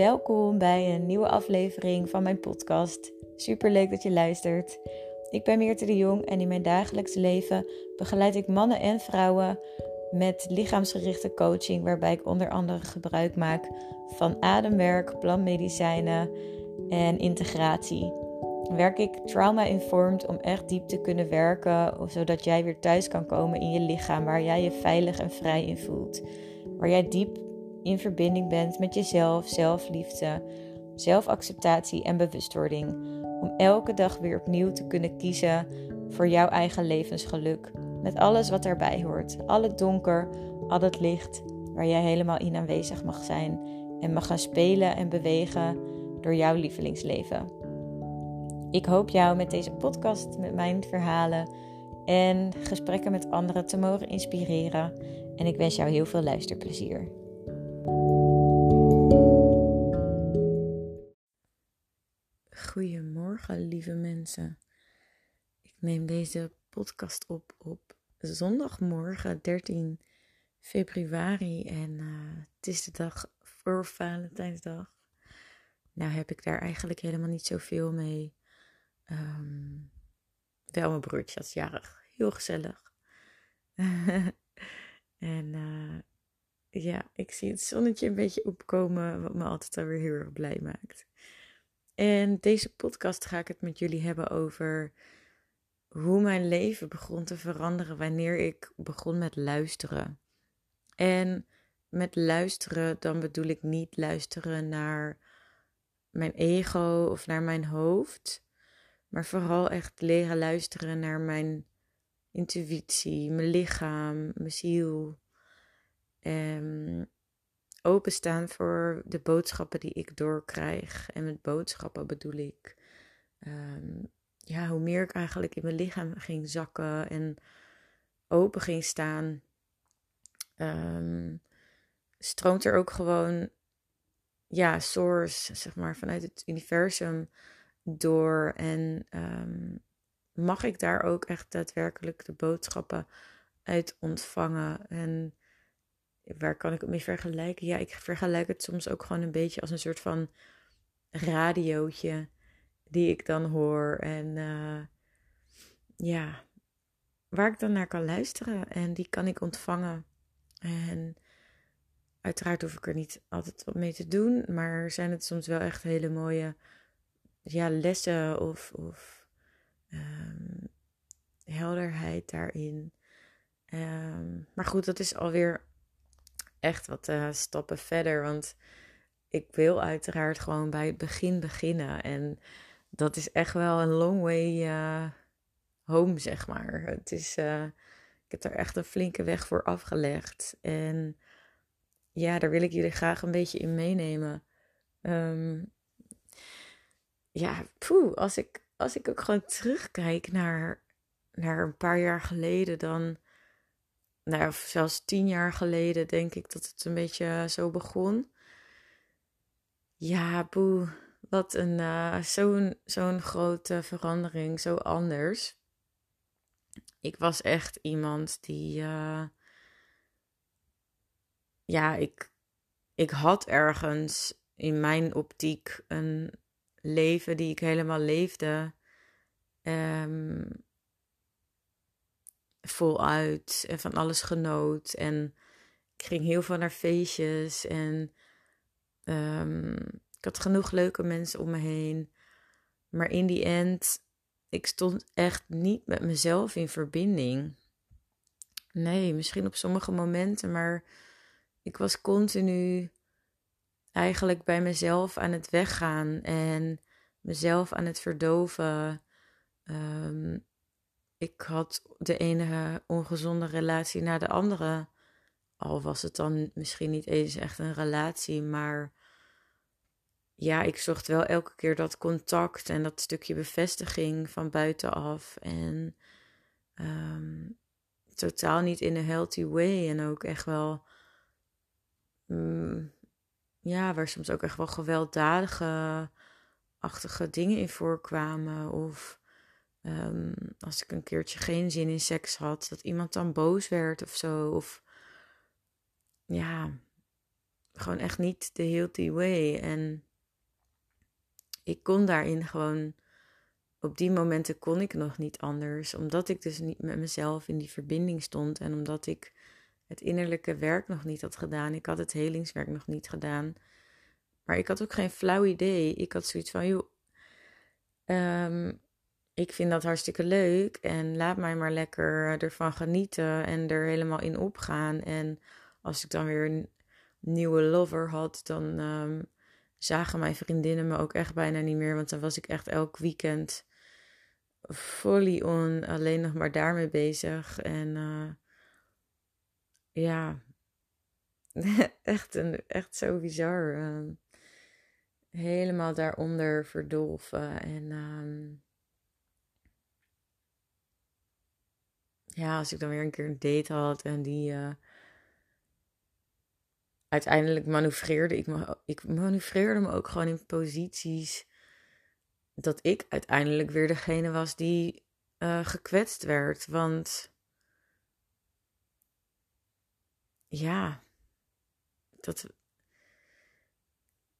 Welkom bij een nieuwe aflevering van mijn podcast. Super leuk dat je luistert. Ik ben Meerte de Jong en in mijn dagelijks leven begeleid ik mannen en vrouwen met lichaamsgerichte coaching, waarbij ik onder andere gebruik maak van ademwerk, plantmedicijnen en integratie. Werk ik trauma-informed om echt diep te kunnen werken, zodat jij weer thuis kan komen in je lichaam, waar jij je veilig en vrij in voelt. Waar jij diep in verbinding bent met jezelf, zelfliefde, zelfacceptatie en bewustwording. Om elke dag weer opnieuw te kunnen kiezen voor jouw eigen levensgeluk. Met alles wat daarbij hoort. Al het donker, al het licht, waar jij helemaal in aanwezig mag zijn. En mag gaan spelen en bewegen door jouw lievelingsleven. Ik hoop jou met deze podcast, met mijn verhalen en gesprekken met anderen te mogen inspireren. En ik wens jou heel veel luisterplezier. Goedemorgen, lieve mensen. Ik neem deze podcast op op zondagmorgen 13 februari en uh, het is de dag voor Valentijnsdag. Nou heb ik daar eigenlijk helemaal niet zoveel mee. Um, wel mijn broertje als jarig. Heel gezellig. en uh, ja, ik zie het zonnetje een beetje opkomen, wat me altijd alweer heel erg blij maakt. En deze podcast ga ik het met jullie hebben over hoe mijn leven begon te veranderen wanneer ik begon met luisteren. En met luisteren, dan bedoel ik niet luisteren naar mijn ego of naar mijn hoofd, maar vooral echt leren luisteren naar mijn intuïtie, mijn lichaam, mijn ziel. Um, openstaan voor de boodschappen die ik doorkrijg. En met boodschappen bedoel ik, um, ja, hoe meer ik eigenlijk in mijn lichaam ging zakken en open ging staan, um, stroomt er ook gewoon, ja, source, zeg maar, vanuit het universum door. En mag ik daar ook echt daadwerkelijk de boodschappen uit ontvangen. En waar kan ik het mee vergelijken? Ja, ik vergelijk het soms ook gewoon een beetje als een soort van radiootje die ik dan hoor. En uh, ja, waar ik dan naar kan luisteren en die kan ik ontvangen. En uiteraard hoef ik er niet altijd wat mee te doen, maar zijn het soms wel echt hele mooie ja, lessen of, of um, helderheid daarin. Um, maar goed, dat is alweer echt wat uh, stappen verder. Want ik wil uiteraard gewoon bij het begin beginnen. En dat is echt wel een long way uh, home, zeg maar. Het is, uh, ik heb daar echt een flinke weg voor afgelegd. En ja, daar wil ik jullie graag een beetje in meenemen. Um, ja, poeh, als ik, als ik ook gewoon terugkijk naar, naar een paar jaar geleden, dan nou, zelfs tien jaar geleden denk ik dat het een beetje zo begon. Ja, boe, wat een uh, zo'n zo'n grote verandering, zo anders. Ik was echt iemand die, uh, ja, ik, ik had ergens in mijn optiek een leven die ik helemaal leefde. Um, voluit en van alles genoot. En ik ging heel veel naar feestjes en um, ik had genoeg leuke mensen om me heen. Maar in die end, ik stond echt niet met mezelf in verbinding. Nee, misschien op sommige momenten, maar ik was continu eigenlijk bij mezelf aan het weggaan en mezelf aan het verdoven. Um, ik had de ene ongezonde relatie na de andere. Al was het dan misschien niet eens echt een relatie, maar ja, ik zocht wel elke keer dat contact en dat stukje bevestiging van buitenaf. En um, totaal niet in een healthy way. En ook echt wel, um, ja, waar soms ook echt wel gewelddadige achtige dingen in voorkwamen. Of Um, als ik een keertje geen zin in seks had, dat iemand dan boos werd of zo. Of ja, gewoon echt niet de healthy way. En ik kon daarin gewoon, op die momenten kon ik nog niet anders. Omdat ik dus niet met mezelf in die verbinding stond. En omdat ik het innerlijke werk nog niet had gedaan. Ik had het helingswerk nog niet gedaan. Maar ik had ook geen flauw idee. Ik had zoiets van, joh, ehm, ik vind dat hartstikke leuk. En laat mij maar lekker ervan genieten en er helemaal in opgaan. En als ik dan weer een nieuwe lover had, dan ehm, zagen mijn vriendinnen me ook echt bijna niet meer. Want dan was ik echt elk weekend fully on, alleen nog maar daarmee bezig. En uh, ja, echt, een, echt zo bizar. Uh, helemaal daaronder verdolven. En um, ja, als ik dan weer een keer een date had en die. Uh, uiteindelijk manoeuvreerde ik me. Ik manoeuvreerde me ook gewoon in posities. Dat ik uiteindelijk weer degene was die uh, gekwetst werd. Want. Ja. Dat.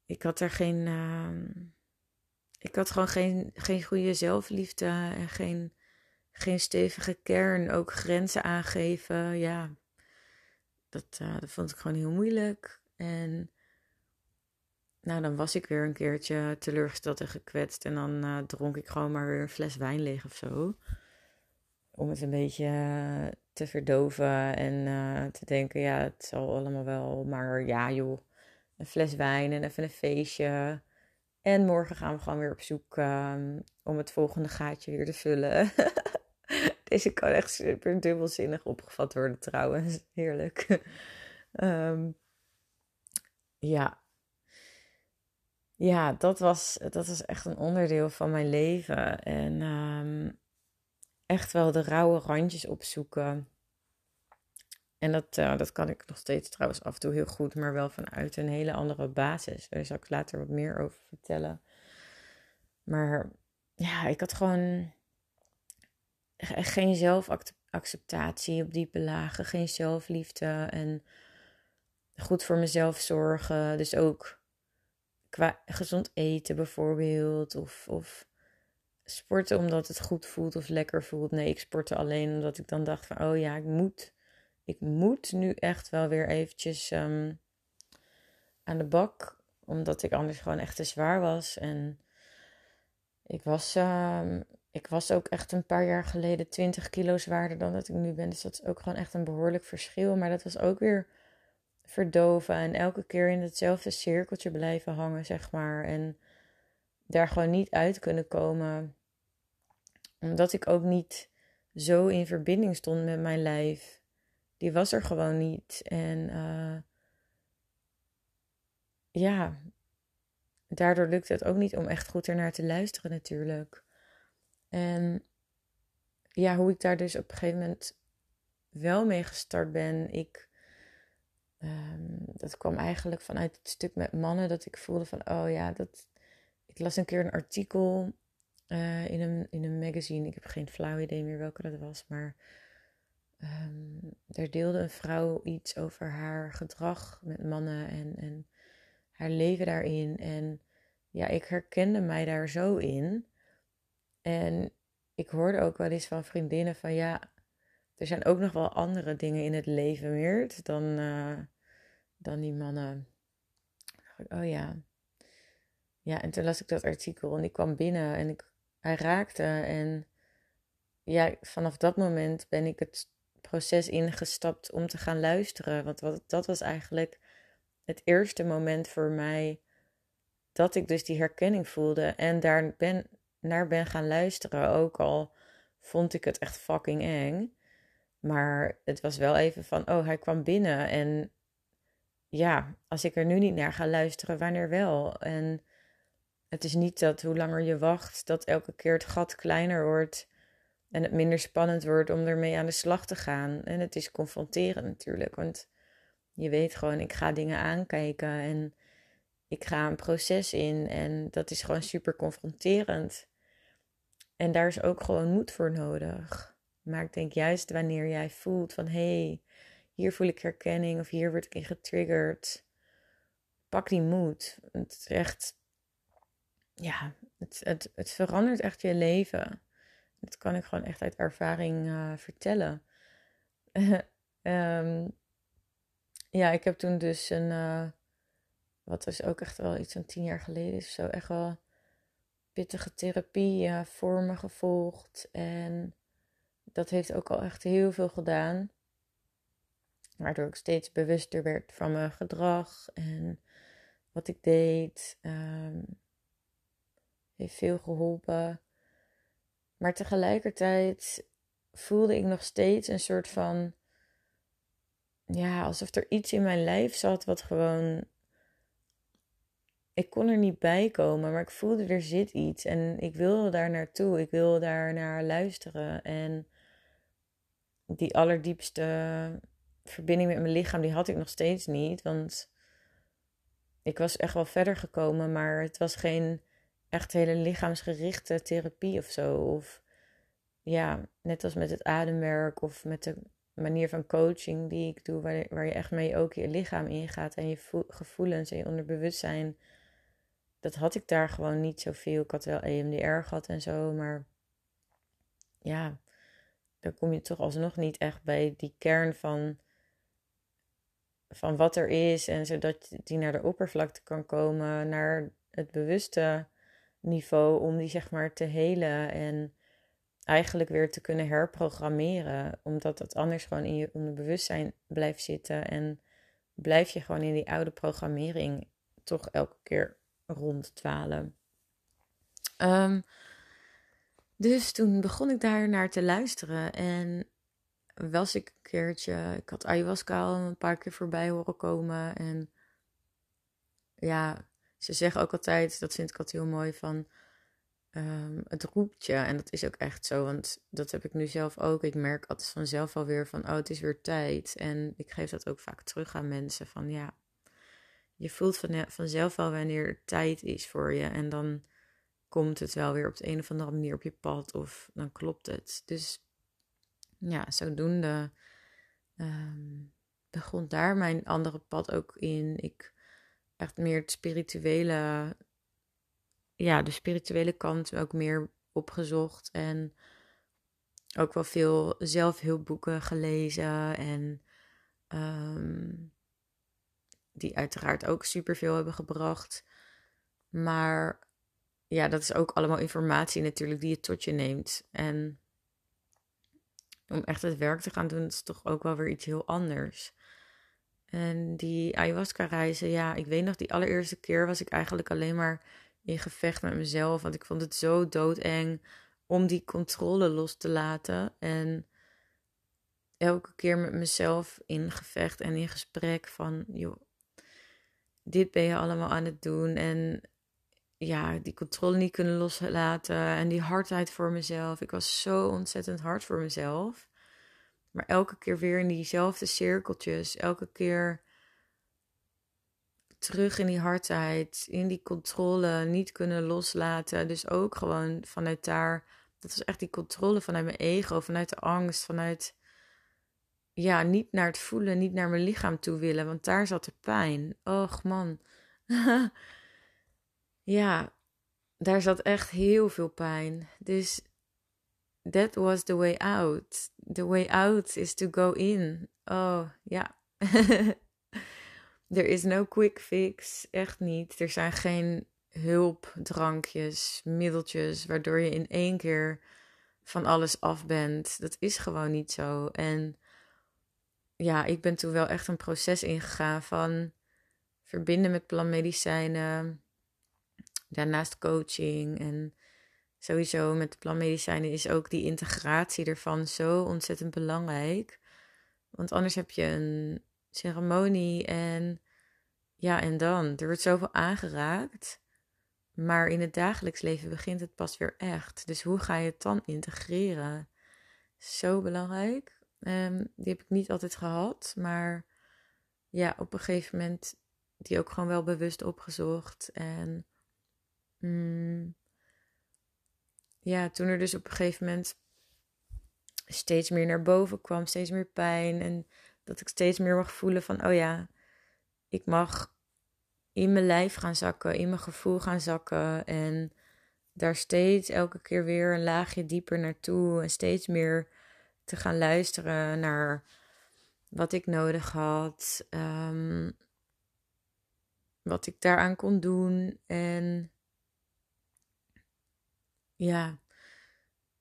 Ik had er geen. Uh, ik had gewoon geen, geen goede zelfliefde en geen geen stevige kern, ook grenzen aangeven. Ja, dat, uh, dat vond ik gewoon heel moeilijk. En nou, dan was ik weer een keertje teleurgesteld en gekwetst. En dan uh, dronk ik gewoon maar weer een fles wijn leeg of zo. Om het een beetje uh, te verdoven en te denken, ja, het zal allemaal wel. Maar ja, joh, een fles wijn en even een feestje. En morgen gaan we gewoon weer op zoek um, om het volgende gaatje weer te vullen. Deze kan echt super dubbelzinnig opgevat worden trouwens. Heerlijk. um, ja. Ja, dat was, dat was echt een onderdeel van mijn leven. En um, echt wel de rauwe randjes opzoeken. En dat, uh, dat kan ik nog steeds trouwens af en toe heel goed, maar wel vanuit een hele andere basis. Daar zal ik later wat meer over vertellen. Maar ja, ik had gewoon geen zelfacceptatie op diepe lagen, geen zelfliefde en goed voor mezelf zorgen. Dus ook qua gezond eten bijvoorbeeld, of, of sporten omdat het goed voelt of lekker voelt. Nee, ik sportte alleen omdat ik dan dacht van, oh ja, ik moet, ik moet nu echt wel weer eventjes um, aan de bak, omdat ik anders gewoon echt te zwaar was en ik was um, ik was ook echt een paar jaar geleden 20 kilo zwaarder dan dat ik nu ben. Dus dat is ook gewoon echt een behoorlijk verschil. Maar dat was ook weer verdoven en elke keer in hetzelfde cirkeltje blijven hangen, zeg maar. En daar gewoon niet uit kunnen komen. Omdat ik ook niet zo in verbinding stond met mijn lijf. Die was er gewoon niet. En uh, ja, daardoor lukte het ook niet om echt goed ernaar te luisteren natuurlijk. En ja, hoe ik daar dus op een gegeven moment wel mee gestart ben. Ik, um, dat kwam eigenlijk vanuit het stuk met mannen. Dat ik voelde van, oh ja, dat... Ik las een keer een artikel uh, in, een, in een magazine. Ik heb geen flauw idee meer welke dat was. Maar um, daar deelde een vrouw iets over haar gedrag met mannen. En, en haar leven daarin. En ja, ik herkende mij daar zo in. En ik hoorde ook wel eens van vriendinnen van ja, er zijn ook nog wel andere dingen in het leven meer dan, uh, dan die mannen. Oh ja. Ja, en toen las ik dat artikel en ik kwam binnen en ik, hij raakte. En ja, vanaf dat moment ben ik het proces ingestapt om te gaan luisteren. Want wat, dat was eigenlijk het eerste moment voor mij dat ik dus die herkenning voelde. En daar ben, naar ben gaan luisteren. Ook al vond ik het echt fucking eng. Maar het was wel even van, oh, hij kwam binnen. En ja, als ik er nu niet naar ga luisteren, wanneer wel? En het is niet dat hoe langer je wacht, dat elke keer het gat kleiner wordt. En het minder spannend wordt om ermee aan de slag te gaan. En het is confronterend natuurlijk. Want je weet gewoon, ik ga dingen aankijken. En ik ga een proces in. En dat is gewoon super confronterend. En daar is ook gewoon moed voor nodig. Maar ik denk juist wanneer jij voelt van hé, hey, hier voel ik herkenning of hier word ik in getriggerd. pak die moed. Het is echt, ja, het, het, het verandert echt je leven. Dat kan ik gewoon echt uit ervaring uh, vertellen. um, ja, ik heb toen dus een, uh, wat is ook echt wel iets van tien jaar geleden is zo, echt wel pittige therapie voor me gevolgd. En dat heeft ook al echt heel veel gedaan. Waardoor ik steeds bewuster werd van mijn gedrag en wat ik deed. Um, heeft veel geholpen. Maar tegelijkertijd voelde ik nog steeds een soort van. Ja, alsof er iets in mijn lijf zat wat gewoon. Ik kon er niet bij komen, maar ik voelde er zit iets. En ik wilde daar naartoe. Ik wilde daar naar luisteren. En die allerdiepste verbinding met mijn lichaam, die had ik nog steeds niet. Want ik was echt wel verder gekomen, maar het was geen echt hele lichaamsgerichte therapie of zo. Of ja, net als met het ademwerk of met de manier van coaching die ik doe, waar, waar je echt mee ook je lichaam ingaat en je gevoelens en je onderbewustzijn. Dat had ik daar gewoon niet zoveel. Ik had wel EMDR gehad en zo, maar ja, dan kom je toch alsnog niet echt bij die kern van, van wat er is. En zodat die naar de oppervlakte kan komen, naar het bewuste niveau, om die zeg maar te helen en eigenlijk weer te kunnen herprogrammeren. Omdat dat anders gewoon in je onderbewustzijn blijft zitten. En blijf je gewoon in die oude programmering toch elke keer ronddwalen. Um, dus toen begon ik daar naar te luisteren. En was ik een keertje, ik had ayahuasca al een paar keer voorbij horen komen. En ja, ze zeggen ook altijd, dat vind ik altijd heel mooi, van um, het roept je. En dat is ook echt zo, want dat heb ik nu zelf ook. Ik merk altijd vanzelf alweer van, oh, het is weer tijd. En ik geef dat ook vaak terug aan mensen, van ja, je voelt van, vanzelf wel wanneer het tijd is voor je. En dan komt het wel weer op de een of andere manier op je pad of dan klopt het. Dus ja, zodoende um, begon daar mijn andere pad ook in. Ik echt meer het spirituele, ja, de spirituele kant ook meer opgezocht en ook wel veel zelfhulpboeken gelezen en um, die uiteraard ook superveel hebben gebracht. Maar ja, dat is ook allemaal informatie natuurlijk die je tot je neemt. En om echt het werk te gaan doen, is toch ook wel weer iets heel anders. En die ayahuasca-reizen, ja, ik weet nog, die allereerste keer was ik eigenlijk alleen maar in gevecht met mezelf. Want ik vond het zo doodeng om die controle los te laten. En elke keer met mezelf in gevecht en in gesprek van, joh, dit ben je allemaal aan het doen. En ja, die controle niet kunnen loslaten en die hardheid voor mezelf. Ik was zo ontzettend hard voor mezelf. Maar elke keer weer in diezelfde cirkeltjes, elke keer terug in die hardheid, in die controle, niet kunnen loslaten. Dus ook gewoon vanuit daar, dat was echt die controle vanuit mijn ego, vanuit de angst, vanuit, ja, niet naar het voelen, niet naar mijn lichaam toe willen, want daar zat de pijn. Och man. ja, daar zat echt heel veel pijn. Dus that was the way out. The way out is to go in. Oh, ja. There is no quick fix. Echt niet. Er zijn geen hulpdrankjes, middeltjes, waardoor je in één keer van alles af bent. Dat is gewoon niet zo. En ja, ik ben toen wel echt een proces ingegaan van verbinden met planmedicijnen, daarnaast coaching en sowieso met planmedicijnen is ook die integratie ervan zo ontzettend belangrijk. Want anders heb je een ceremonie en ja, en dan. Er wordt zoveel aangeraakt. Maar in het dagelijks leven begint het pas weer echt. Dus hoe ga je het dan integreren? Zo belangrijk. Um, die heb ik niet altijd gehad. Maar ja, op een gegeven moment die ook gewoon wel bewust opgezocht. En Mm. ja, toen er dus op een gegeven moment steeds meer naar boven kwam, steeds meer pijn. En dat ik steeds meer mag voelen van, oh ja, ik mag in mijn lijf gaan zakken, in mijn gevoel gaan zakken. En daar steeds elke keer weer een laagje dieper naartoe. En steeds meer te gaan luisteren naar wat ik nodig had. Um, wat ik daaraan kon doen. En ja,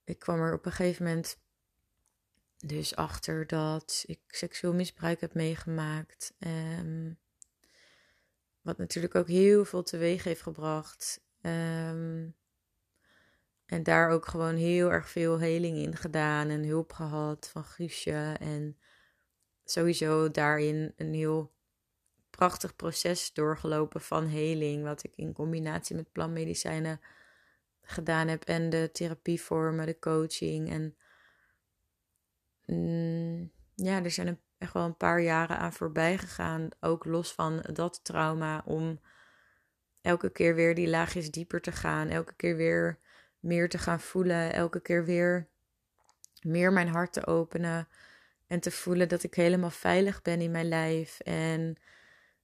ik kwam er op een gegeven moment dus achter dat ik seksueel misbruik heb meegemaakt. Um, wat natuurlijk ook heel veel teweeg heeft gebracht. Um, en daar ook gewoon heel erg veel heling in gedaan en hulp gehad van Guusje. En sowieso daarin een heel prachtig proces doorgelopen van heling. Wat ik in combinatie met planmedicijnen gedaan heb. En de therapievormen, de coaching. En mm, ja, er zijn echt wel een paar jaren aan voorbij gegaan. Ook los van dat trauma. Om elke keer weer die laagjes dieper te gaan. Elke keer weer meer te gaan voelen. Elke keer weer meer mijn hart te openen. En te voelen dat ik helemaal veilig ben in mijn lijf. En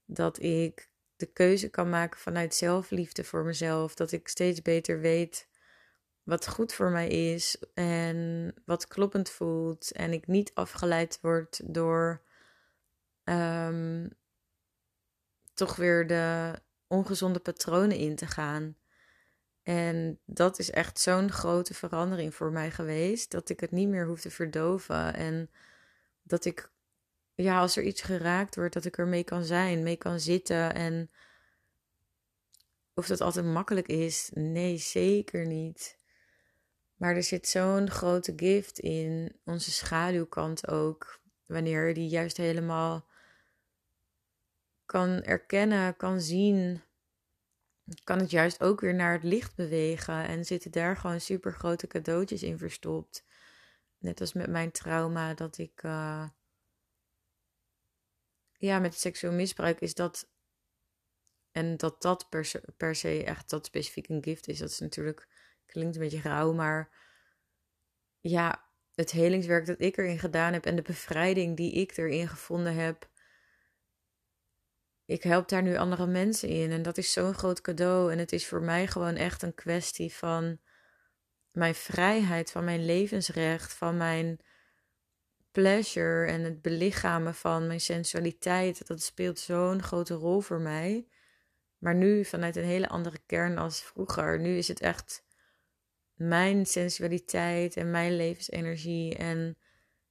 dat ik de keuze kan maken vanuit zelfliefde voor mezelf. Dat ik steeds beter weet wat goed voor mij is en wat kloppend voelt. En ik niet afgeleid word door um, toch weer de ongezonde patronen in te gaan. En dat is echt zo'n grote verandering voor mij geweest. Dat ik het niet meer hoef te verdoven. En dat ik, ja, als er iets geraakt wordt, dat ik er mee kan zijn, mee kan zitten. En of dat altijd makkelijk is, nee, zeker niet. Maar er zit zo'n grote gift in, onze schaduwkant ook. Wanneer die juist helemaal kan erkennen, kan zien kan het juist ook weer naar het licht bewegen. En zitten daar gewoon super grote cadeautjes in verstopt. Net als met mijn trauma dat ik. Uh, ja, met seksueel misbruik is dat. En dat dat per se, per se echt dat specifiek een gift is. Dat is natuurlijk. Klinkt een beetje rauw, maar. Ja, het helingswerk dat ik erin gedaan heb en de bevrijding die ik erin gevonden heb ik help daar nu andere mensen in. En dat is zo'n groot cadeau. En het is voor mij gewoon echt een kwestie van mijn vrijheid, van mijn levensrecht, van mijn pleasure en het belichamen van mijn sensualiteit. Dat speelt zo'n grote rol voor mij. Maar nu vanuit een hele andere kern als vroeger. Nu is het echt mijn sensualiteit en mijn levensenergie. En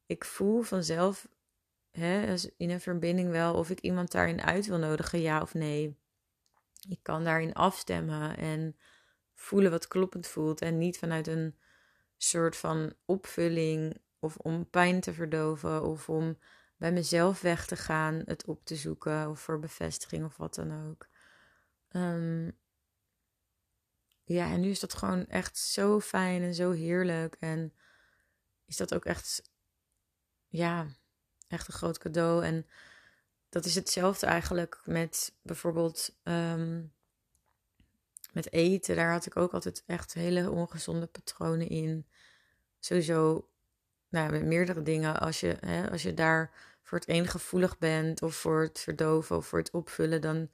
ik voel vanzelf hè, in een verbinding wel of ik iemand daarin uit wil nodigen, ja of nee. Ik kan daarin afstemmen en voelen wat kloppend voelt en niet vanuit een soort van opvulling of om pijn te verdoven of om bij mezelf weg te gaan, het op te zoeken of voor bevestiging of wat dan ook. Ehm, ja, en nu is dat gewoon echt zo fijn en zo heerlijk. En is dat ook echt, ja, echt een groot cadeau. En dat is hetzelfde eigenlijk met bijvoorbeeld um, met eten. Daar had ik ook altijd echt hele ongezonde patronen in. Sowieso, nou, met meerdere dingen. Als je, hè, als je daar voor het een gevoelig bent, of voor het verdoven, of voor het opvullen, dan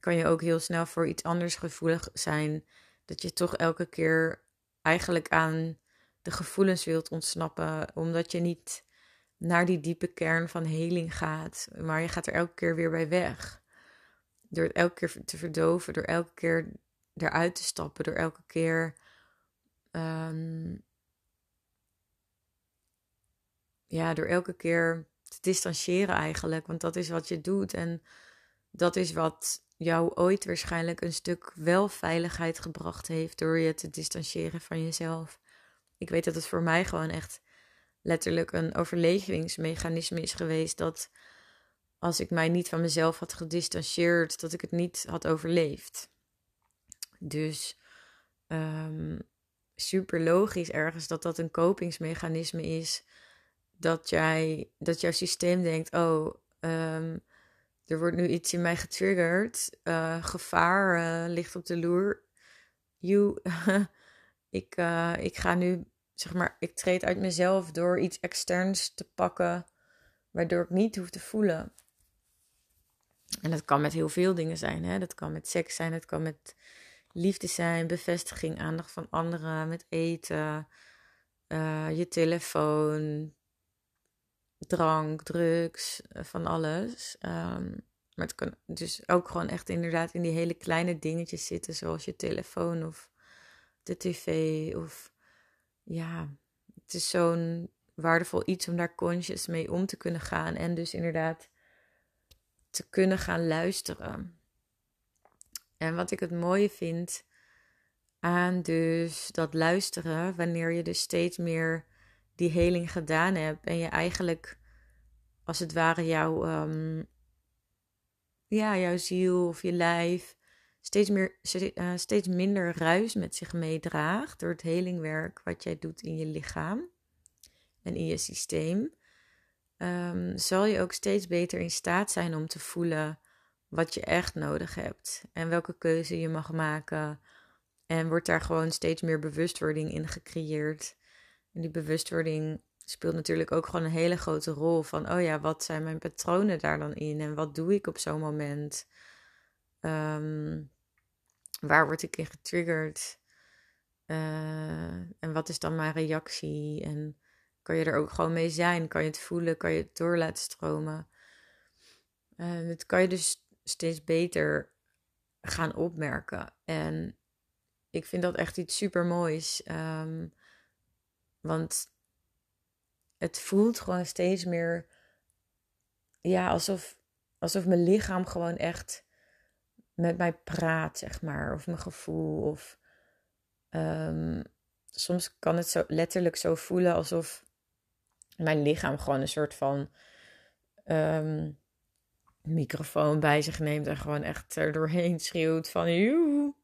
kan je ook heel snel voor iets anders gevoelig zijn. Dat je toch elke keer eigenlijk aan de gevoelens wilt ontsnappen, omdat je niet naar die diepe kern van heling gaat. Maar je gaat er elke keer weer bij weg. Door het elke keer te verdoven, door elke keer eruit te stappen, door elke keer. Ehm, ja, door elke keer te distancieren eigenlijk. Want dat is wat je doet. En dat is wat jou ooit waarschijnlijk een stuk wel veiligheid gebracht heeft door je te distancieren van jezelf. Ik weet dat het voor mij gewoon echt letterlijk een overlevingsmechanisme is geweest. Dat als ik mij niet van mezelf had gedistanceerd, dat ik het niet had overleefd. Dus um, super logisch ergens dat dat een kopingsmechanisme is. Dat, jij, dat jouw systeem denkt: oh, um, er wordt nu iets in mij getriggerd. Uh, gevaar uh, ligt op de loer. You, ik, uh, ik ga nu zeg maar, ik treed uit mezelf door iets externs te pakken, waardoor ik niet hoef te voelen. En dat kan met heel veel dingen zijn. Hè? Dat kan met seks zijn, het kan met liefde zijn, bevestiging, aandacht van anderen, met eten, uh, je telefoon, drank, drugs, eh, van alles. Um, maar het kan dus ook gewoon echt inderdaad in die hele kleine dingetjes zitten, zoals je telefoon of de tv. Of ja, het is zo'n waardevol iets om daar conscious mee om te kunnen gaan. En dus inderdaad te kunnen gaan luisteren. En wat ik het mooie vind aan dus dat luisteren, wanneer je dus steeds meer die heling gedaan hebt en je eigenlijk als het ware jouw, um, ja, jouw ziel of je lijf steeds, meer, uh, steeds minder ruis met zich meedraagt door het helingwerk wat jij doet in je lichaam en in je systeem, um, zal je ook steeds beter in staat zijn om te voelen wat je echt nodig hebt en welke keuze je mag maken. En wordt daar gewoon steeds meer bewustwording in gecreëerd. En die bewustwording speelt natuurlijk ook gewoon een hele grote rol van, oh ja, wat zijn mijn patronen daar dan in en wat doe ik op zo'n moment? Ehm, waar word ik in getriggerd? Uh, en wat is dan mijn reactie? En kan je er ook gewoon mee zijn? Kan je het voelen? Kan je het door laten stromen? Uh, dat kan je dus steeds beter gaan opmerken. En ik vind dat echt iets super moois. Um, want het voelt gewoon steeds meer. Ja, alsof, alsof mijn lichaam gewoon echt met mij praat, zeg maar. Of mijn gevoel. Of um, soms kan het zo letterlijk zo voelen alsof mijn lichaam gewoon een soort van um, microfoon bij zich neemt en gewoon echt er doorheen schreeuwt van joe,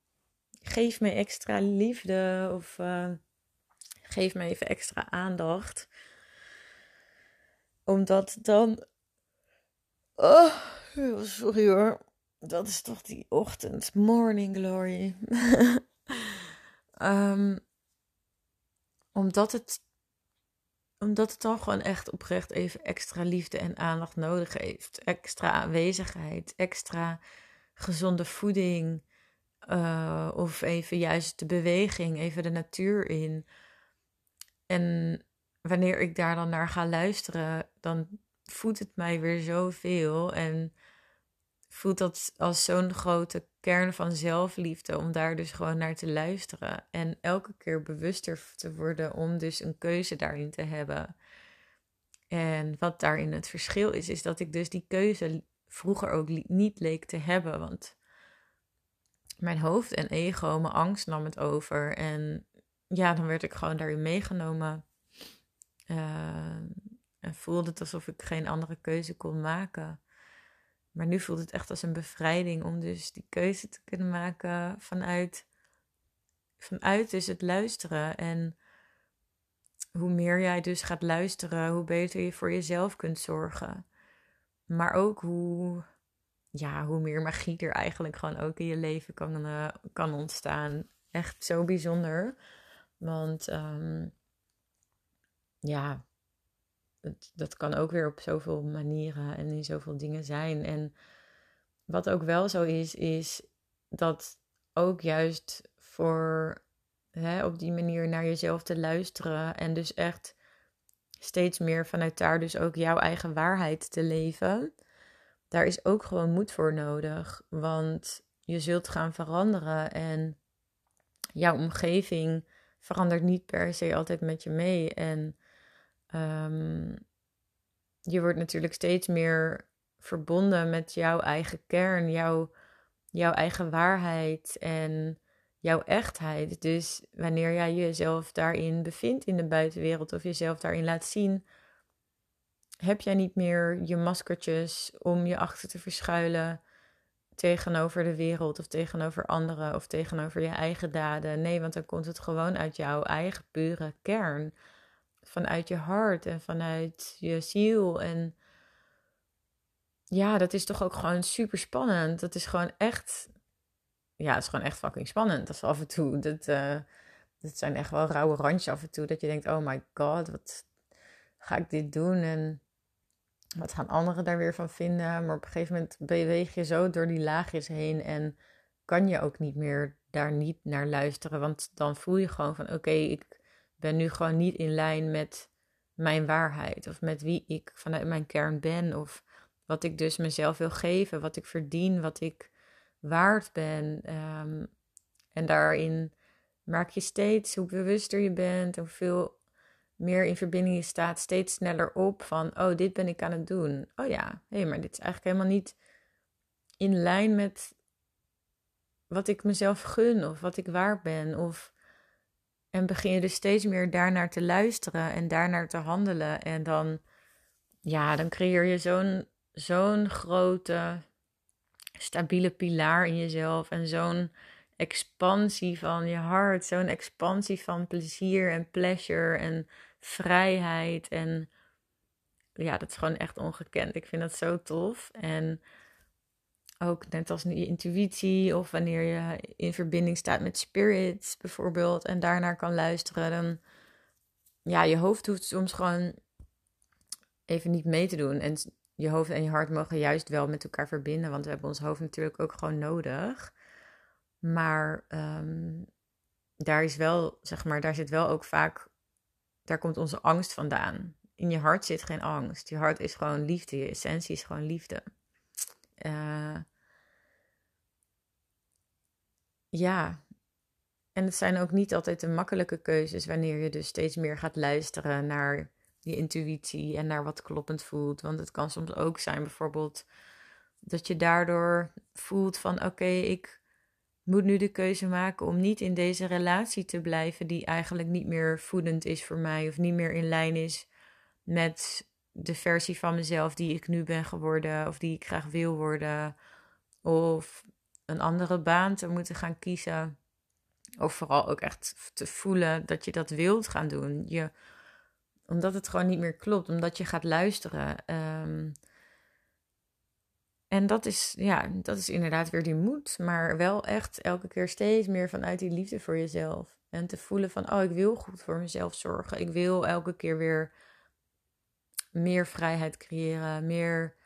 geef me extra liefde of uh, geef me even extra aandacht. Omdat dan. Oh, sorry hoor. Dat is toch die ochtend. Morning glory. um, omdat het omdat het dan gewoon echt oprecht even extra liefde en aandacht nodig heeft. Extra aanwezigheid, extra gezonde voeding. Uh, of even juist de beweging, even de natuur in. En wanneer ik daar dan naar ga luisteren, dan voedt het mij weer zoveel. En voelt dat als zo'n grote kern van zelfliefde om daar dus gewoon naar te luisteren en elke keer bewuster te worden om dus een keuze daarin te hebben. En wat daarin het verschil is, is dat ik dus die keuze vroeger ook niet leek te hebben, want mijn hoofd en ego, mijn angst nam het over en ja, dan werd ik gewoon daarin meegenomen. Uh, en voelde het alsof ik geen andere keuze kon maken. Maar nu voelt het echt als een bevrijding om dus die keuze te kunnen maken vanuit, vanuit dus het luisteren. En hoe meer jij dus gaat luisteren, hoe beter je voor jezelf kunt zorgen. Maar ook hoe, ja, hoe meer magie er eigenlijk gewoon ook in je leven kan, uh, kan ontstaan. Echt zo bijzonder. Want um, ja, dat kan ook weer op zoveel manieren en in zoveel dingen zijn. En wat ook wel zo is, is dat ook juist voor hè, op die manier naar jezelf te luisteren en dus echt steeds meer vanuit daar dus ook jouw eigen waarheid te leven. Daar is ook gewoon moed voor nodig, want je zult gaan veranderen en jouw omgeving verandert niet per se altijd met je mee. En Um, je wordt natuurlijk steeds meer verbonden met jouw eigen kern, jouw, jouw eigen waarheid en jouw echtheid. Dus wanneer jij jezelf daarin bevindt in de buitenwereld of jezelf daarin laat zien, heb jij niet meer je maskertjes om je achter te verschuilen tegenover de wereld of tegenover anderen of tegenover je eigen daden. Nee, want dan komt het gewoon uit jouw eigen pure kern vanuit je hart en vanuit je ziel. En ja, dat is toch ook gewoon super spannend. Dat is gewoon echt, ja, het is gewoon echt fucking spannend. Dat is af en toe, dat, uh, dat zijn echt wel rauwe randjes af en toe. Dat je denkt, oh my god, wat ga ik dit doen? En Wat gaan anderen daar weer van vinden? Maar op een gegeven moment beweeg je zo door die laagjes heen en kan je ook niet meer daar niet naar luisteren. Want dan voel je gewoon van oké, ik ben nu gewoon niet in lijn met mijn waarheid. Of met wie ik vanuit mijn kern ben. Of wat ik dus mezelf wil geven. Wat ik verdien. Wat ik waard ben. Ehm, en daarin maak je steeds, hoe bewuster je bent. Hoeveel meer in verbinding je staat. Steeds sneller op van, oh, dit ben ik aan het doen. Oh ja, hé, hey, maar dit is eigenlijk helemaal niet in lijn met wat ik mezelf gun of wat ik waard ben. Of, en begin je dus steeds meer daarnaar te luisteren en daarnaar te handelen. En dan, ja, dan creëer je zo'n zo'n grote, stabiele pilaar in jezelf. En zo'n expansie van je hart. Zo'n expansie van plezier en pleasure en vrijheid. En ja, dat is gewoon echt ongekend. Ik vind dat zo tof. En ook net als je intuïtie of wanneer je in verbinding staat met spirits bijvoorbeeld en daarnaar kan luisteren, dan ja, je hoofd hoeft soms gewoon even niet mee te doen. En je hoofd en je hart mogen juist wel met elkaar verbinden, want we hebben ons hoofd natuurlijk ook gewoon nodig. Maar um, daar is wel, zeg maar, daar zit wel ook vaak, daar komt onze angst vandaan. In je hart zit geen angst. Je hart is gewoon liefde. Je essentie is gewoon liefde. Uh, ja, en het zijn ook niet altijd de makkelijke keuzes wanneer je dus steeds meer gaat luisteren naar je intuïtie en naar wat kloppend voelt. Want het kan soms ook zijn bijvoorbeeld dat je daardoor voelt van oké, ik moet nu de keuze maken om niet in deze relatie te blijven die eigenlijk niet meer voedend is voor mij of niet meer in lijn is met de versie van mezelf die ik nu ben geworden of die ik graag wil worden. Of een andere baan te moeten gaan kiezen. Of vooral ook echt te voelen dat je dat wilt gaan doen. Je, omdat het gewoon niet meer klopt, omdat je gaat luisteren. Um, en dat is, ja, dat is inderdaad weer die moed. Maar wel echt elke keer steeds meer vanuit die liefde voor jezelf. En te voelen van, oh, ik wil goed voor mezelf zorgen. Ik wil elke keer weer meer vrijheid creëren. Meer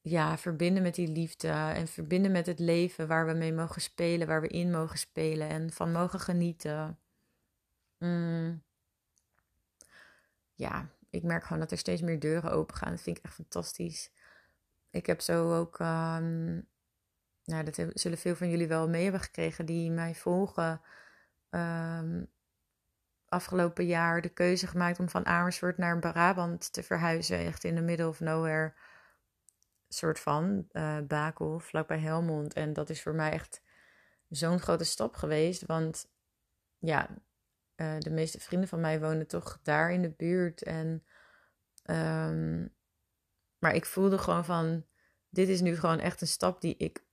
ja, verbinden met die liefde. En verbinden met het leven waar we mee mogen spelen. Waar we in mogen spelen. En van mogen genieten. Mm. Ja, ik merk gewoon dat er steeds meer deuren open gaan. Dat vind ik echt fantastisch ik heb zo ook, um, nou, dat zullen veel van jullie wel mee hebben gekregen die mij volgen. Um, afgelopen jaar de keuze gemaakt om van Amersfoort naar Brabant te verhuizen. Echt in de middle of nowhere. Soort van uh, Bakel, vlakbij Helmond. En dat is voor mij echt zo'n grote stap geweest. Want ja, uh, de meeste vrienden van mij wonen toch daar in de buurt. En um, maar ik voelde gewoon van, dit is nu gewoon echt een stap die ik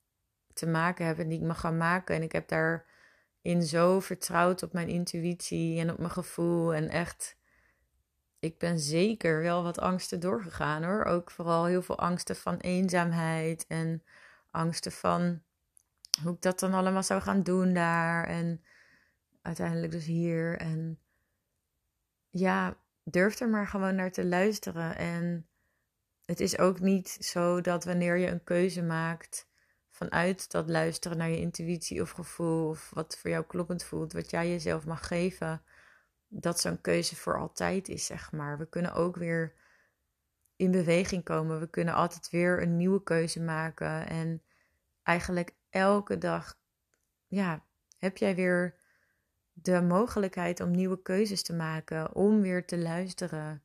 te maken heb en die ik mag gaan maken. En ik heb daarin zo vertrouwd op mijn intuïtie en op mijn gevoel. En echt, ik ben zeker wel wat angsten doorgegaan hoor. Ook vooral heel veel angsten van eenzaamheid en angsten van hoe ik dat dan allemaal zou gaan doen daar. En uiteindelijk dus hier. En ja, durf er maar gewoon naar te luisteren. En het is ook niet zo dat wanneer je een keuze maakt vanuit dat luisteren naar je intuïtie of gevoel of wat voor jou kloppend voelt, wat jij jezelf mag geven, dat zo'n keuze voor altijd is, zeg maar. We kunnen ook weer in beweging komen. We kunnen altijd weer een nieuwe keuze maken en eigenlijk elke dag ja, heb jij weer de mogelijkheid om nieuwe keuzes te maken, om weer te luisteren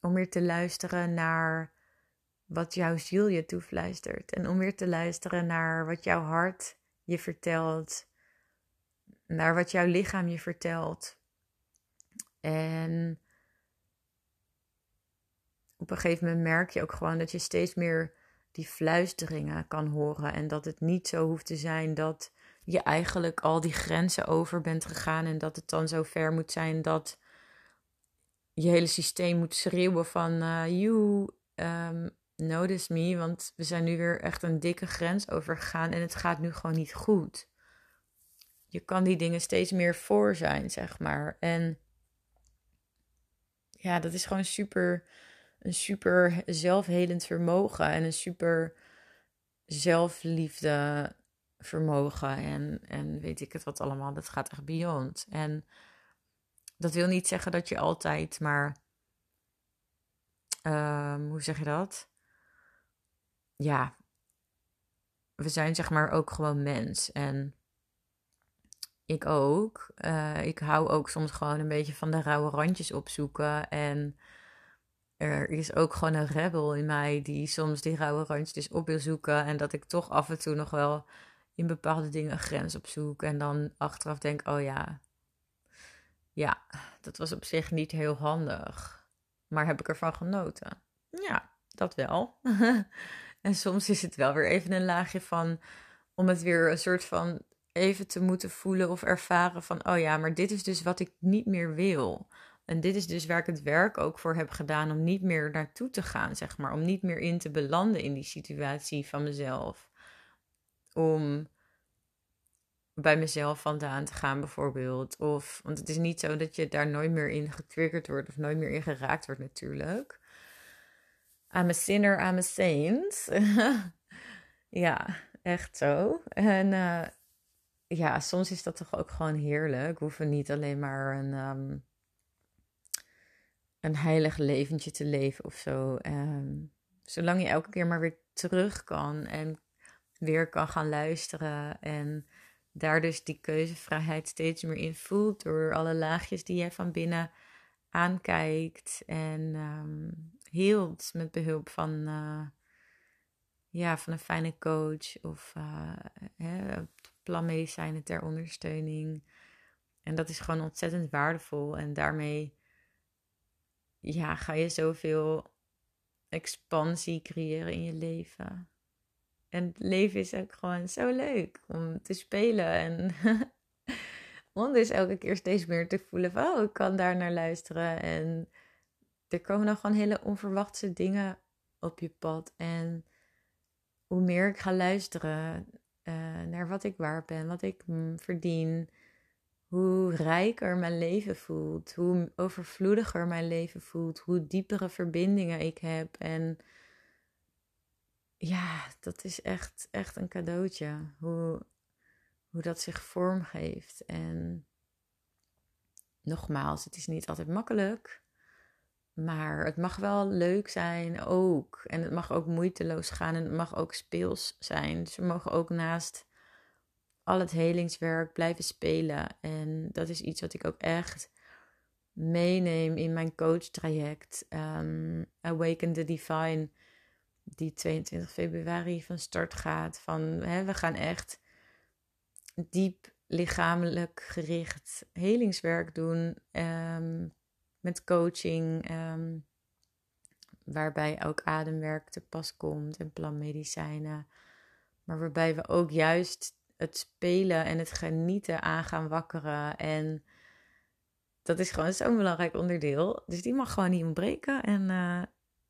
om weer te luisteren naar wat jouw ziel je toefluistert. En om weer te luisteren naar wat jouw hart je vertelt. Naar wat jouw lichaam je vertelt. En op een gegeven moment merk je ook gewoon dat je steeds meer die fluisteringen kan horen. En dat het niet zo hoeft te zijn dat je eigenlijk al die grenzen over bent gegaan. En dat het dan zo ver moet zijn dat je hele systeem moet schreeuwen van uh, you um, notice me, want we zijn nu weer echt een dikke grens overgegaan en het gaat nu gewoon niet goed. Je kan die dingen steeds meer voor zijn, zeg maar. En ja, dat is gewoon super een super zelfhelend vermogen en een super zelfliefde vermogen en, en weet ik het wat allemaal. Dat gaat echt beyond. En dat wil niet zeggen dat je altijd maar, um, hoe zeg je dat? Ja, we zijn zeg maar ook gewoon mens. En ik ook. Uh, ik hou ook soms gewoon een beetje van de rauwe randjes opzoeken. En er is ook gewoon een rebel in mij die soms die rauwe randjes op wil zoeken. En dat ik toch af en toe nog wel in bepaalde dingen een grens opzoek. En dan achteraf denk, oh ja, ja, dat was op zich niet heel handig. Maar heb ik ervan genoten? Ja, dat wel. en soms is het wel weer even een laagje van om het weer een soort van even te moeten voelen of ervaren van, oh ja, maar dit is dus wat ik niet meer wil. En dit is dus waar ik het werk ook voor heb gedaan om niet meer naartoe te gaan, zeg maar. Om niet meer in te belanden in die situatie van mezelf. Om bij mezelf vandaan te gaan, bijvoorbeeld. Of, want het is niet zo dat je daar nooit meer in getriggerd wordt of nooit meer in geraakt wordt, natuurlijk. I'm a sinner, I'm a saint. ja, echt zo. En uh, ja, soms is dat toch ook gewoon heerlijk. We hoeven niet alleen maar een, um, een heilig leventje te leven of zo. Um, zolang je elke keer maar weer terug kan en weer kan gaan luisteren. En daar dus die keuzevrijheid steeds meer in voelt. Door alle laagjes die je van binnen aankijkt. En um, hield met behulp van, uh, ja, van een fijne coach of uh, hè, planmedicijnen ter ondersteuning. En dat is gewoon ontzettend waardevol. En daarmee ja, ga je zoveel expansie creëren in je leven. En het leven is ook gewoon zo leuk om te spelen. En om dus elke keer steeds meer te voelen van... oh, ik kan daar naar luisteren. En er komen dan gewoon hele onverwachte dingen op je pad. En hoe meer ik ga luisteren, uh, naar wat ik waard ben, wat ik mm, verdien, hoe rijker mijn leven voelt, hoe overvloediger mijn leven voelt, hoe diepere verbindingen ik heb. En ja, dat is echt, echt een cadeautje. Hoe, hoe dat zich vormgeeft. En nogmaals, het is niet altijd makkelijk. Maar het mag wel leuk zijn ook. En het mag ook moeiteloos gaan en het mag ook speels zijn. We mogen ook naast al het helingswerk blijven spelen. En dat is iets wat ik ook echt meeneem in mijn coach-traject. Um, Awaken the Divine, die 22 februari van start gaat. Van, hè, we gaan echt diep lichamelijk gericht helingswerk doen. Um, met coaching, um, waarbij ook ademwerk te pas komt en planmedicijnen. Maar waarbij we ook juist het spelen en het genieten aan gaan wakkeren. En dat is gewoon zo'n belangrijk onderdeel. Dus die mag gewoon niet ontbreken. En uh,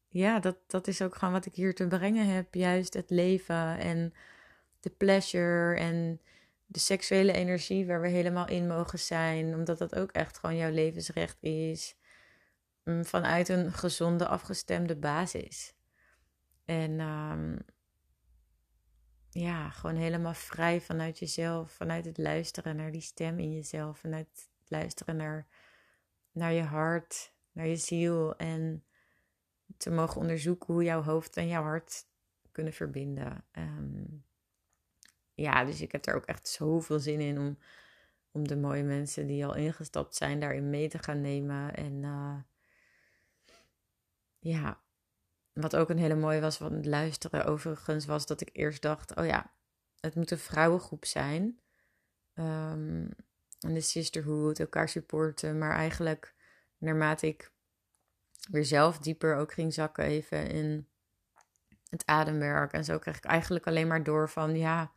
ja, dat, dat is ook gewoon wat ik hier te brengen heb. Juist het leven en de pleasure en de seksuele energie waar we helemaal in mogen zijn. Omdat dat ook echt gewoon jouw levensrecht is. Mm, vanuit een gezonde, afgestemde basis. En um, ja, gewoon helemaal vrij vanuit jezelf, vanuit het luisteren naar die stem in jezelf, vanuit het luisteren naar, naar je hart, naar je ziel en te mogen onderzoeken hoe jouw hoofd en jouw hart kunnen verbinden. Um, ja, dus ik heb er ook echt zoveel zin in om, om de mooie mensen die al ingestapt zijn daarin mee te gaan nemen. En uh, ja, wat ook een hele mooie was van het luisteren overigens, was dat ik eerst dacht: oh ja, het moet een vrouwengroep zijn. Um, en de sisterhood, elkaar supporten. Maar eigenlijk, naarmate ik weer zelf dieper ook ging zakken, even in het ademwerk. En zo kreeg ik eigenlijk alleen maar door van ja.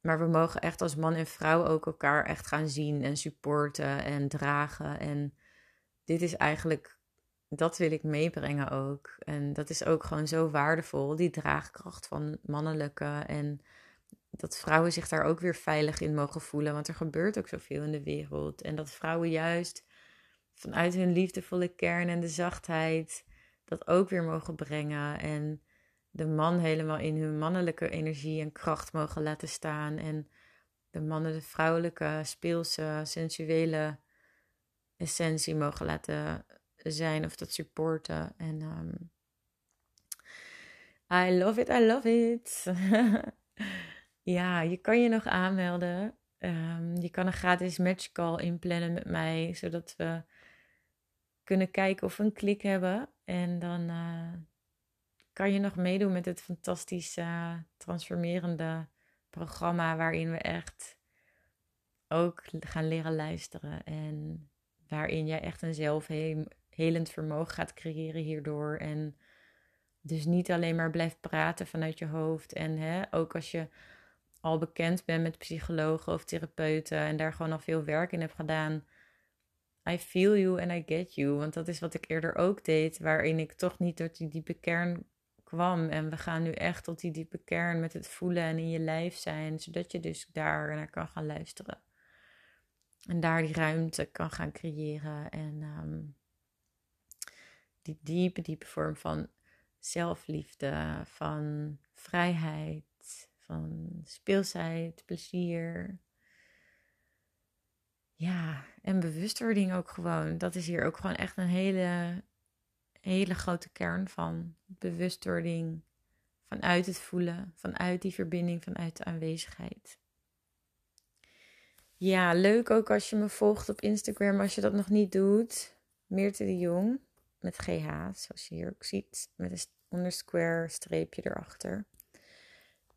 Maar we mogen echt als man en vrouw ook elkaar echt gaan zien en supporten en dragen. En dit is eigenlijk dat wil ik meebrengen ook. En dat is ook gewoon zo waardevol, die draagkracht van mannelijke. En dat vrouwen zich daar ook weer veilig in mogen voelen. Want er gebeurt ook zoveel in de wereld. En dat vrouwen juist vanuit hun liefdevolle kern en de zachtheid dat ook weer mogen brengen. En de man helemaal in hun mannelijke energie en kracht mogen laten staan. En de mannen de vrouwelijke, speelse, sensuele essentie mogen laten zijn of dat supporten. En um, I love it, I love it. ja, je kan je nog aanmelden. Um, je kan een gratis matchcall inplannen met mij, zodat we kunnen kijken of we een klik hebben. En dan uh, kan je nog meedoen met het fantastische, transformerende programma waarin we echt ook gaan leren luisteren. En waarin jij echt een zelfhelend vermogen gaat creëren hierdoor. En dus niet alleen maar blijft praten vanuit je hoofd. En hè, ook als je al bekend bent met psychologen of therapeuten en daar gewoon al veel werk in hebt gedaan. I feel you and I get you. Want dat is wat ik eerder ook deed, waarin ik toch niet tot die diepe kern kwam. En we gaan nu echt tot die diepe kern met het voelen en in je lijf zijn, zodat je dus daar naar kan gaan luisteren. En daar die ruimte kan gaan creëren. En um, die diepe, diepe vorm van zelfliefde, van vrijheid, van speelsheid, plezier. Ja, en bewustwording ook gewoon. Dat is hier ook gewoon echt een hele, hele grote kern van. Bewustwording vanuit het voelen, vanuit die verbinding, vanuit de aanwezigheid. Ja, leuk ook als je me volgt op Instagram als je dat nog niet doet. Meerte de Jong met GH, zoals je hier ook ziet, met een underscore streepje erachter.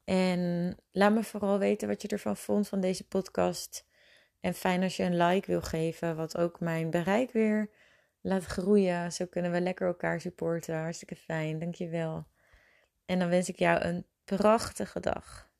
En laat me vooral weten wat je ervan vond van deze podcast. En fijn als je een like wil geven, wat ook mijn bereik weer laat groeien. Zo kunnen we lekker elkaar supporten. Hartstikke fijn, dankjewel. En dan wens ik jou een prachtige dag.